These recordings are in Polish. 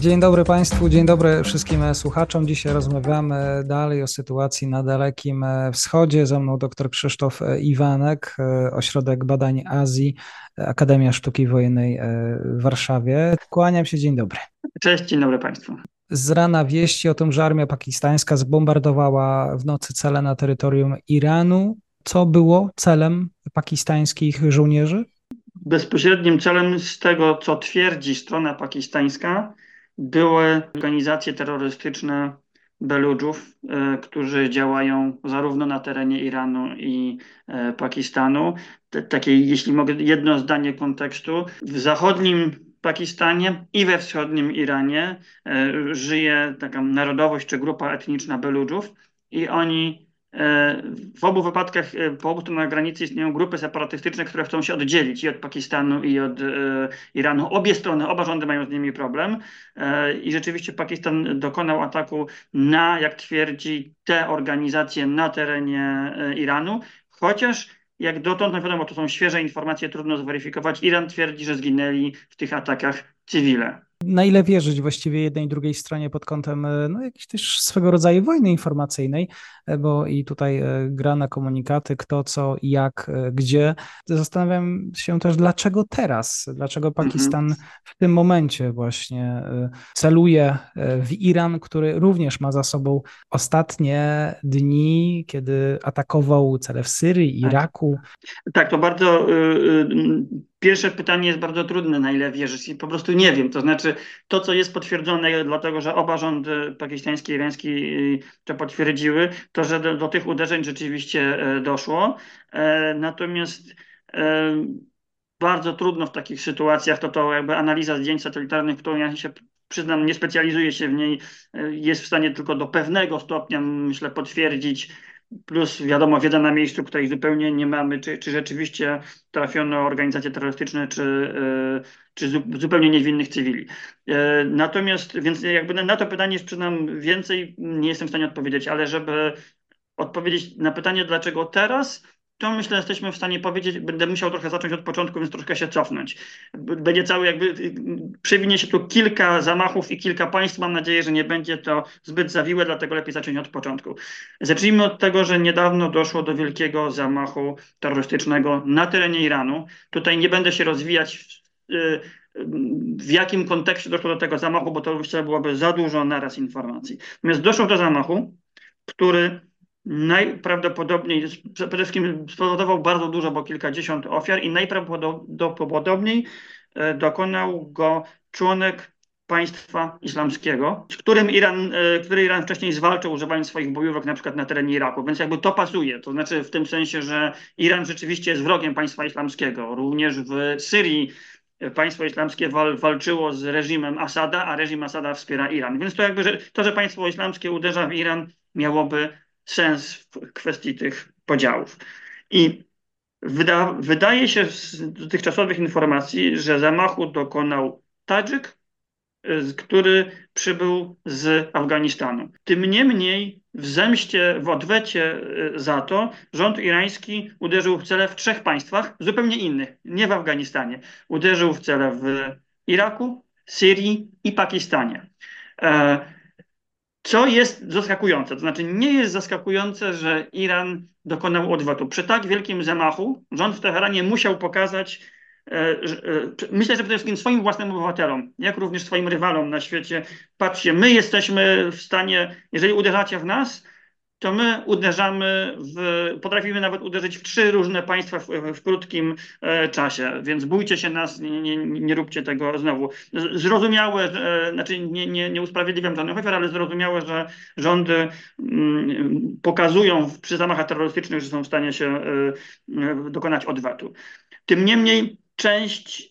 Dzień dobry Państwu, dzień dobry wszystkim słuchaczom. Dzisiaj rozmawiamy dalej o sytuacji na Dalekim Wschodzie. Ze mną dr Krzysztof Iwanek, Ośrodek Badań Azji, Akademia Sztuki Wojennej w Warszawie. Kłaniam się, dzień dobry. Cześć, dzień dobry Państwu. Z rana wieści o tym, że armia pakistańska zbombardowała w nocy cele na terytorium Iranu. Co było celem pakistańskich żołnierzy? Bezpośrednim celem z tego, co twierdzi strona pakistańska, były organizacje terrorystyczne Beludżów, e, którzy działają zarówno na terenie Iranu i e, Pakistanu. Takie, jeśli mogę, jedno zdanie kontekstu. W zachodnim Pakistanie i we wschodnim Iranie e, żyje taka narodowość czy grupa etniczna Beludżów i oni w obu wypadkach e, po obu stronach granicy istnieją grupy separatystyczne, które chcą się oddzielić i od Pakistanu, i od e, Iranu. Obie strony, oba rządy mają z nimi problem. I rzeczywiście Pakistan dokonał ataku na, jak twierdzi, te organizacje na terenie Iranu, chociaż jak dotąd, no wiadomo, to są świeże informacje, trudno zweryfikować. Iran twierdzi, że zginęli w tych atakach cywile na ile wierzyć właściwie jednej i drugiej stronie pod kątem e, no, jakiejś też swego rodzaju wojny informacyjnej, e, bo i tutaj e, gra na komunikaty, kto, co, jak, gdzie. Zastanawiam się też, dlaczego teraz, dlaczego mhm. Pakistan w tym momencie właśnie celuje w Iran, który również ma za sobą ostatnie dni, kiedy atakował cele w Syrii, tak. Iraku. Tak, to bardzo y, y, Pierwsze pytanie jest bardzo trudne, na ile wierzysz i po prostu nie wiem. To znaczy to, co jest potwierdzone, dlatego że oba rządy pakistański i irański y, to potwierdziły, to, że do, do tych uderzeń rzeczywiście e, doszło. E, natomiast e, bardzo trudno w takich sytuacjach, to to jakby analiza zdjęć satelitarnych, którą ja się przyznam, nie specjalizuję się w niej, jest w stanie tylko do pewnego stopnia, myślę, potwierdzić plus wiadomo wiedza na miejscu, której zupełnie nie mamy, czy, czy rzeczywiście trafiono organizacje terrorystyczne, czy, e, czy zupełnie niewinnych cywili. E, natomiast, więc jakby na to pytanie przyznam więcej, nie jestem w stanie odpowiedzieć, ale żeby odpowiedzieć na pytanie, dlaczego teraz, to myślę, jesteśmy w stanie powiedzieć, będę musiał trochę zacząć od początku, więc troszkę się cofnąć. Będzie cały jakby, przewinie się tu kilka zamachów i kilka państw. Mam nadzieję, że nie będzie to zbyt zawiłe, dlatego lepiej zacząć od początku. Zacznijmy od tego, że niedawno doszło do wielkiego zamachu terrorystycznego na terenie Iranu. Tutaj nie będę się rozwijać w, w jakim kontekście doszło do tego zamachu, bo to byłoby za dużo naraz informacji. Natomiast doszło do zamachu, który najprawdopodobniej, przede wszystkim spowodował bardzo dużo, bo kilkadziesiąt ofiar i najprawdopodobniej e, dokonał go członek państwa islamskiego, z którym Iran, e, który Iran wcześniej zwalczył używając swoich bojówek na przykład na terenie Iraku, więc jakby to pasuje, to znaczy w tym sensie, że Iran rzeczywiście jest wrogiem państwa islamskiego. Również w Syrii państwo islamskie wal, walczyło z reżimem Asada, a reżim Asada wspiera Iran. Więc to jakby, że to, że państwo islamskie uderza w Iran miałoby sens w kwestii tych podziałów. I wyda, wydaje się z dotychczasowych informacji, że zamachu dokonał Tadżyk, który przybył z Afganistanu. Tym niemniej w zemście, w odwecie y, za to rząd irański uderzył w cele w trzech państwach zupełnie innych, nie w Afganistanie. Uderzył w cele w Iraku, Syrii i Pakistanie. E, co jest zaskakujące, to znaczy nie jest zaskakujące, że Iran dokonał odwrotu. Przy tak wielkim zamachu rząd w Teheranie musiał pokazać, e, e, myślę, że przede wszystkim swoim własnym obywatelom, jak również swoim rywalom na świecie, patrzcie, my jesteśmy w stanie, jeżeli uderzacie w nas, to my uderzamy, w, potrafimy nawet uderzyć w trzy różne państwa w, w krótkim e, czasie, więc bójcie się nas, nie, nie, nie róbcie tego znowu. Zrozumiałe, że, znaczy nie, nie, nie usprawiedliwiam żadnych ofiar, ale zrozumiałe, że rządy mm, pokazują przy zamachach terrorystycznych, że są w stanie się e, e, dokonać odwetu. Tym niemniej część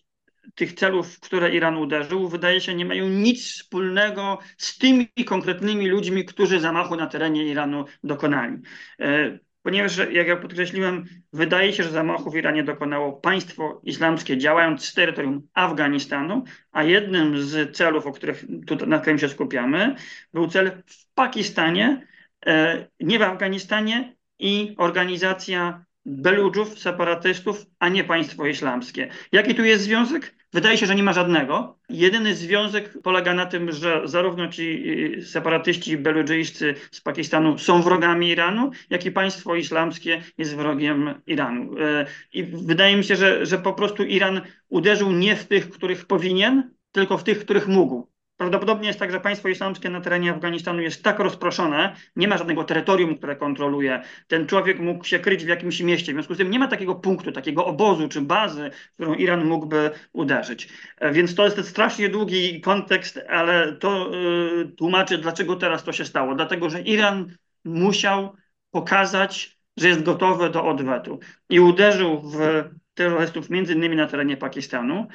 tych celów, w które Iran uderzył, wydaje się, nie mają nic wspólnego z tymi konkretnymi ludźmi, którzy zamachu na terenie Iranu dokonali. E, ponieważ, jak ja podkreśliłem, wydaje się, że zamachu w Iranie dokonało państwo islamskie działając z terytorium Afganistanu, a jednym z celów, o których tutaj, na którym się skupiamy, był cel w Pakistanie, e, nie w Afganistanie i organizacja Beludżów, separatystów, a nie państwo islamskie. Jaki tu jest związek? Wydaje się, że nie ma żadnego. Jedyny związek polega na tym, że zarówno ci y, separatyści beludżyjscy z Pakistanu są wrogami Iranu, jak i państwo islamskie jest wrogiem Iranu. E, I wydaje mi się, że, że po prostu Iran uderzył nie w tych, których powinien, tylko w tych, których mógł. Prawdopodobnie jest tak, że państwo islamskie na terenie Afganistanu jest tak rozproszone, nie ma żadnego terytorium, które kontroluje. Ten człowiek mógł się kryć w jakimś mieście. W związku z tym nie ma takiego punktu, takiego obozu czy bazy, którą Iran mógłby uderzyć. E, więc to jest strasznie długi kontekst, ale to y, tłumaczy, dlaczego teraz to się stało. Dlatego, że Iran musiał pokazać, że jest gotowy do odwetu i uderzył w terrorystów między innymi na terenie Pakistanu,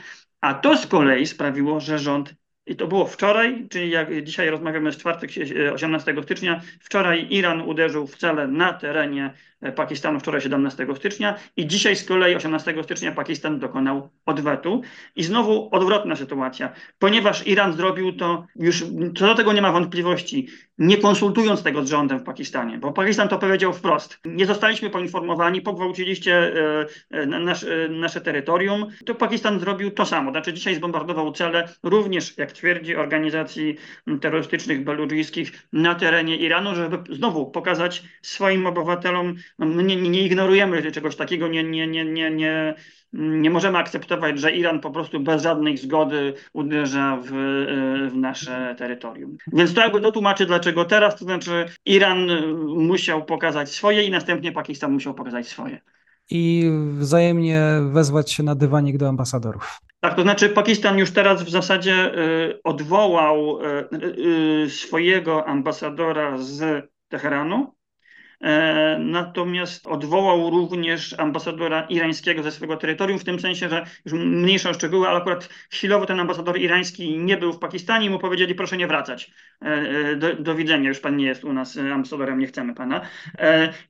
a to z kolei sprawiło, że rząd i to było wczoraj, czyli jak dzisiaj rozmawiamy z czwartek 18 stycznia. Wczoraj Iran uderzył w cele na terenie E, Pakistanu wczoraj 17 stycznia i dzisiaj z kolei 18 stycznia Pakistan dokonał odwetu. I znowu odwrotna sytuacja, ponieważ Iran zrobił to już, co do tego nie ma wątpliwości, nie konsultując tego z rządem w Pakistanie, bo Pakistan to powiedział wprost. Nie zostaliśmy poinformowani, pogwałciliście e, e, nasz, nasze terytorium. To Pakistan zrobił to samo, znaczy dzisiaj zbombardował cele również, jak twierdzi, organizacji terrorystycznych beludżyjskich na terenie Iranu, żeby znowu pokazać swoim obywatelom, no, nie, nie ignorujemy czegoś takiego, nie, nie, nie, nie, nie, nie możemy akceptować, że Iran po prostu bez żadnej zgody uderza w, w nasze terytorium. Więc to jakby to tłumaczy, dlaczego teraz, to znaczy Iran musiał pokazać swoje i następnie Pakistan musiał pokazać swoje. I wzajemnie wezwać się na dywanik do ambasadorów. Tak, to znaczy Pakistan już teraz w zasadzie y, odwołał y, y, swojego ambasadora z Teheranu, natomiast odwołał również ambasadora irańskiego ze swojego terytorium, w tym sensie, że już mniejsze o szczegóły, ale akurat chwilowo ten ambasador irański nie był w Pakistanie i mu powiedzieli, proszę nie wracać. E, e, do, do widzenia, już pan nie jest u nas ambasadorem, nie chcemy pana.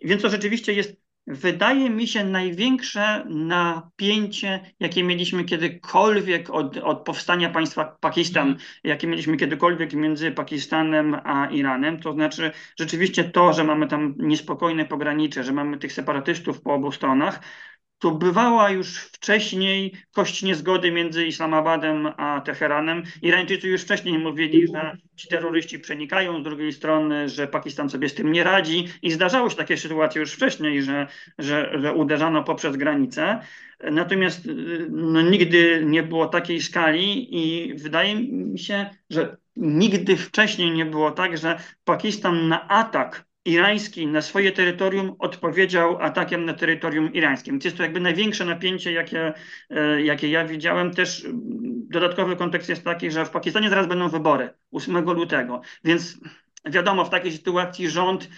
Więc to rzeczywiście jest wydaje mi się największe napięcie, jakie mieliśmy kiedykolwiek od, od powstania państwa Pakistan, mm. jakie mieliśmy kiedykolwiek między Pakistanem a Iranem. To znaczy rzeczywiście to, że mamy tam niespokojne pogranicze, że mamy tych separatystów po obu stronach, to bywała już wcześniej kość niezgody między Islamabadem a Teheranem. Irańczycy już wcześniej mówili, że ci terroryści przenikają z drugiej strony, że Pakistan sobie z tym nie radzi i zdarzały się takie sytuacje już wcześniej, że, że, że uderzano poprzez granicę. Natomiast no, nigdy nie było takiej skali i wydaje mi się, że nigdy wcześniej nie było tak, że Pakistan na atak irański na swoje terytorium odpowiedział atakiem na terytorium irańskim. Więc jest to jakby największe napięcie, jakie, e, jakie ja widziałem. Też dodatkowy kontekst jest taki, że w Pakistanie zaraz będą wybory 8 lutego, więc wiadomo, w takiej sytuacji rząd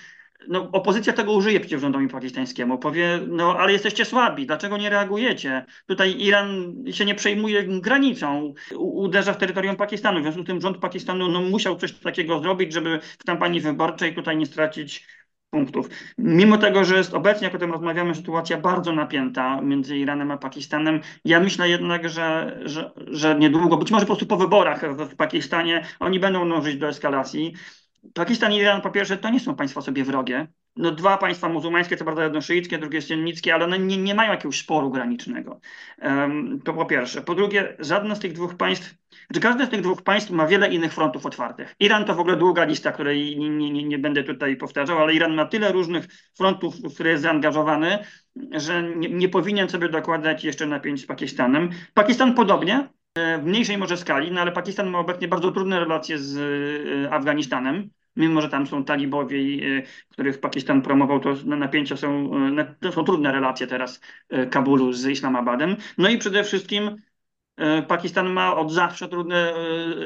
no, opozycja tego użyje przeciw rządowi pakistańskiemu. Powie, no ale jesteście słabi, dlaczego nie reagujecie? Tutaj Iran się nie przejmuje granicą, uderza w terytorium Pakistanu. W związku z tym rząd Pakistanu no, musiał coś takiego zrobić, żeby w kampanii wyborczej tutaj nie stracić punktów. Mimo tego, że jest obecnie, jak o tym rozmawiamy, sytuacja bardzo napięta między Iranem a Pakistanem, ja myślę jednak, że, że, że niedługo, być może po prostu po wyborach w, w Pakistanie, oni będą dążyć do eskalacji. Pakistan i Iran po pierwsze to nie są państwa sobie wrogie. No, dwa państwa muzułmańskie, co prawda jedno szyickie, drugie sunnickie, ale one nie, nie mają jakiegoś sporu granicznego. Um, to po pierwsze. Po drugie, żadne z tych dwóch państw, znaczy każde z tych dwóch państw ma wiele innych frontów otwartych. Iran to w ogóle długa lista, której nie, nie, nie będę tutaj powtarzał, ale Iran ma tyle różnych frontów, w które jest zaangażowany, że nie, nie powinien sobie dokładać jeszcze napięć z Pakistanem. Pakistan podobnie, w mniejszej może skali, no ale Pakistan ma obecnie bardzo trudne relacje z e, Afganistanem mimo że tam są talibowie, y, których Pakistan promował, to napięcia są, y, to są trudne relacje teraz Kabulu z Islamabadem. No i przede wszystkim Pakistan ma od zawsze trudne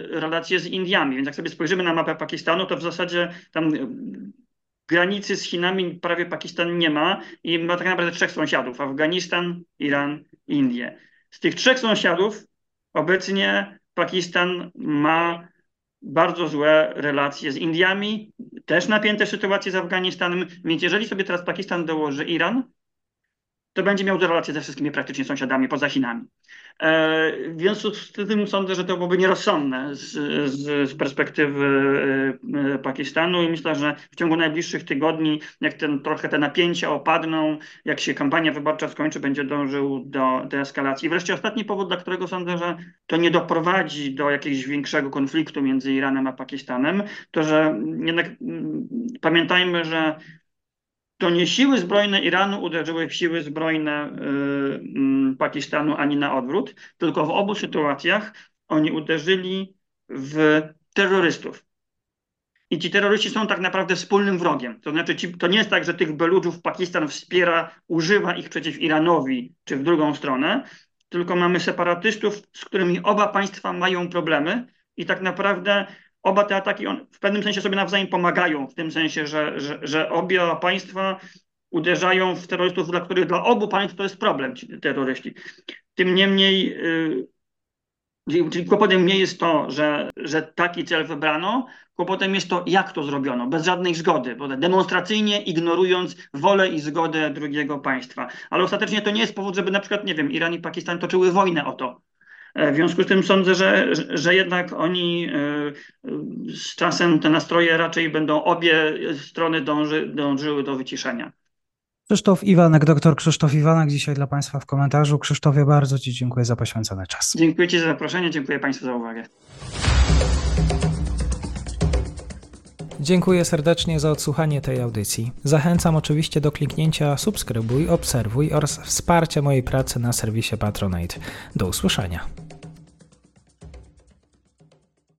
relacje z Indiami, więc jak sobie spojrzymy na mapę Pakistanu, to w zasadzie tam granicy z Chinami prawie Pakistan nie ma i ma tak naprawdę trzech sąsiadów: Afganistan, Iran, Indie. Z tych trzech sąsiadów obecnie Pakistan ma bardzo złe relacje z Indiami, też napięte sytuacje z Afganistanem. Więc jeżeli sobie teraz Pakistan dołoży Iran, to będzie miał relacje ze wszystkimi praktycznie sąsiadami poza Chinami. E, w związku z tym sądzę, że to byłoby nierozsądne z, z, z, perspektywy e, Pakistanu i myślę, że w ciągu najbliższych tygodni, jak ten, trochę te napięcia opadną, jak się kampania wyborcza skończy, będzie dążył do deeskalacji. Wreszcie ostatni powód, dla którego sądzę, że to nie doprowadzi do jakiegoś większego konfliktu między Iranem a Pakistanem, to że jednak mm, pamiętajmy, że to nie siły zbrojne Iranu uderzyły w siły zbrojne y, mm, Pakistanu, ani na odwrót, tylko w obu sytuacjach oni uderzyli w terrorystów. I ci terroryści są tak naprawdę wspólnym wrogiem. To znaczy, ci, to nie jest tak, że tych beludżów Pakistan wspiera, używa ich przeciw Iranowi czy w drugą stronę, tylko mamy separatystów, z którymi oba państwa mają problemy i tak naprawdę oba te ataki on, w pewnym sensie sobie nawzajem pomagają, w tym sensie, że, że, że obie państwa uderzają w terrorystów, dla których dla obu państw to jest problem, ci terroryści. Tym niemniej, yy, czyli kłopotem nie jest to, że, że taki cel wybrano, kłopotem jest to, jak to zrobiono, bez żadnej zgody, demonstracyjnie ignorując wolę i zgodę drugiego państwa. Ale ostatecznie to nie jest powód, żeby na przykład, nie wiem, Iran i Pakistan toczyły wojnę o to, w związku z tym sądzę, że, że jednak oni e, z czasem te nastroje raczej będą obie strony dąży, dążyły do wyciszenia. Krzysztof Iwanek, doktor Krzysztof Iwanek dzisiaj dla Państwa w komentarzu. Krzysztofie, bardzo Ci dziękuję za poświęcony czas. Dziękuję Ci za zaproszenie, dziękuję Państwu za uwagę. Dziękuję serdecznie za odsłuchanie tej audycji. Zachęcam oczywiście do kliknięcia subskrybuj, obserwuj oraz wsparcia mojej pracy na serwisie Patronite. Do usłyszenia.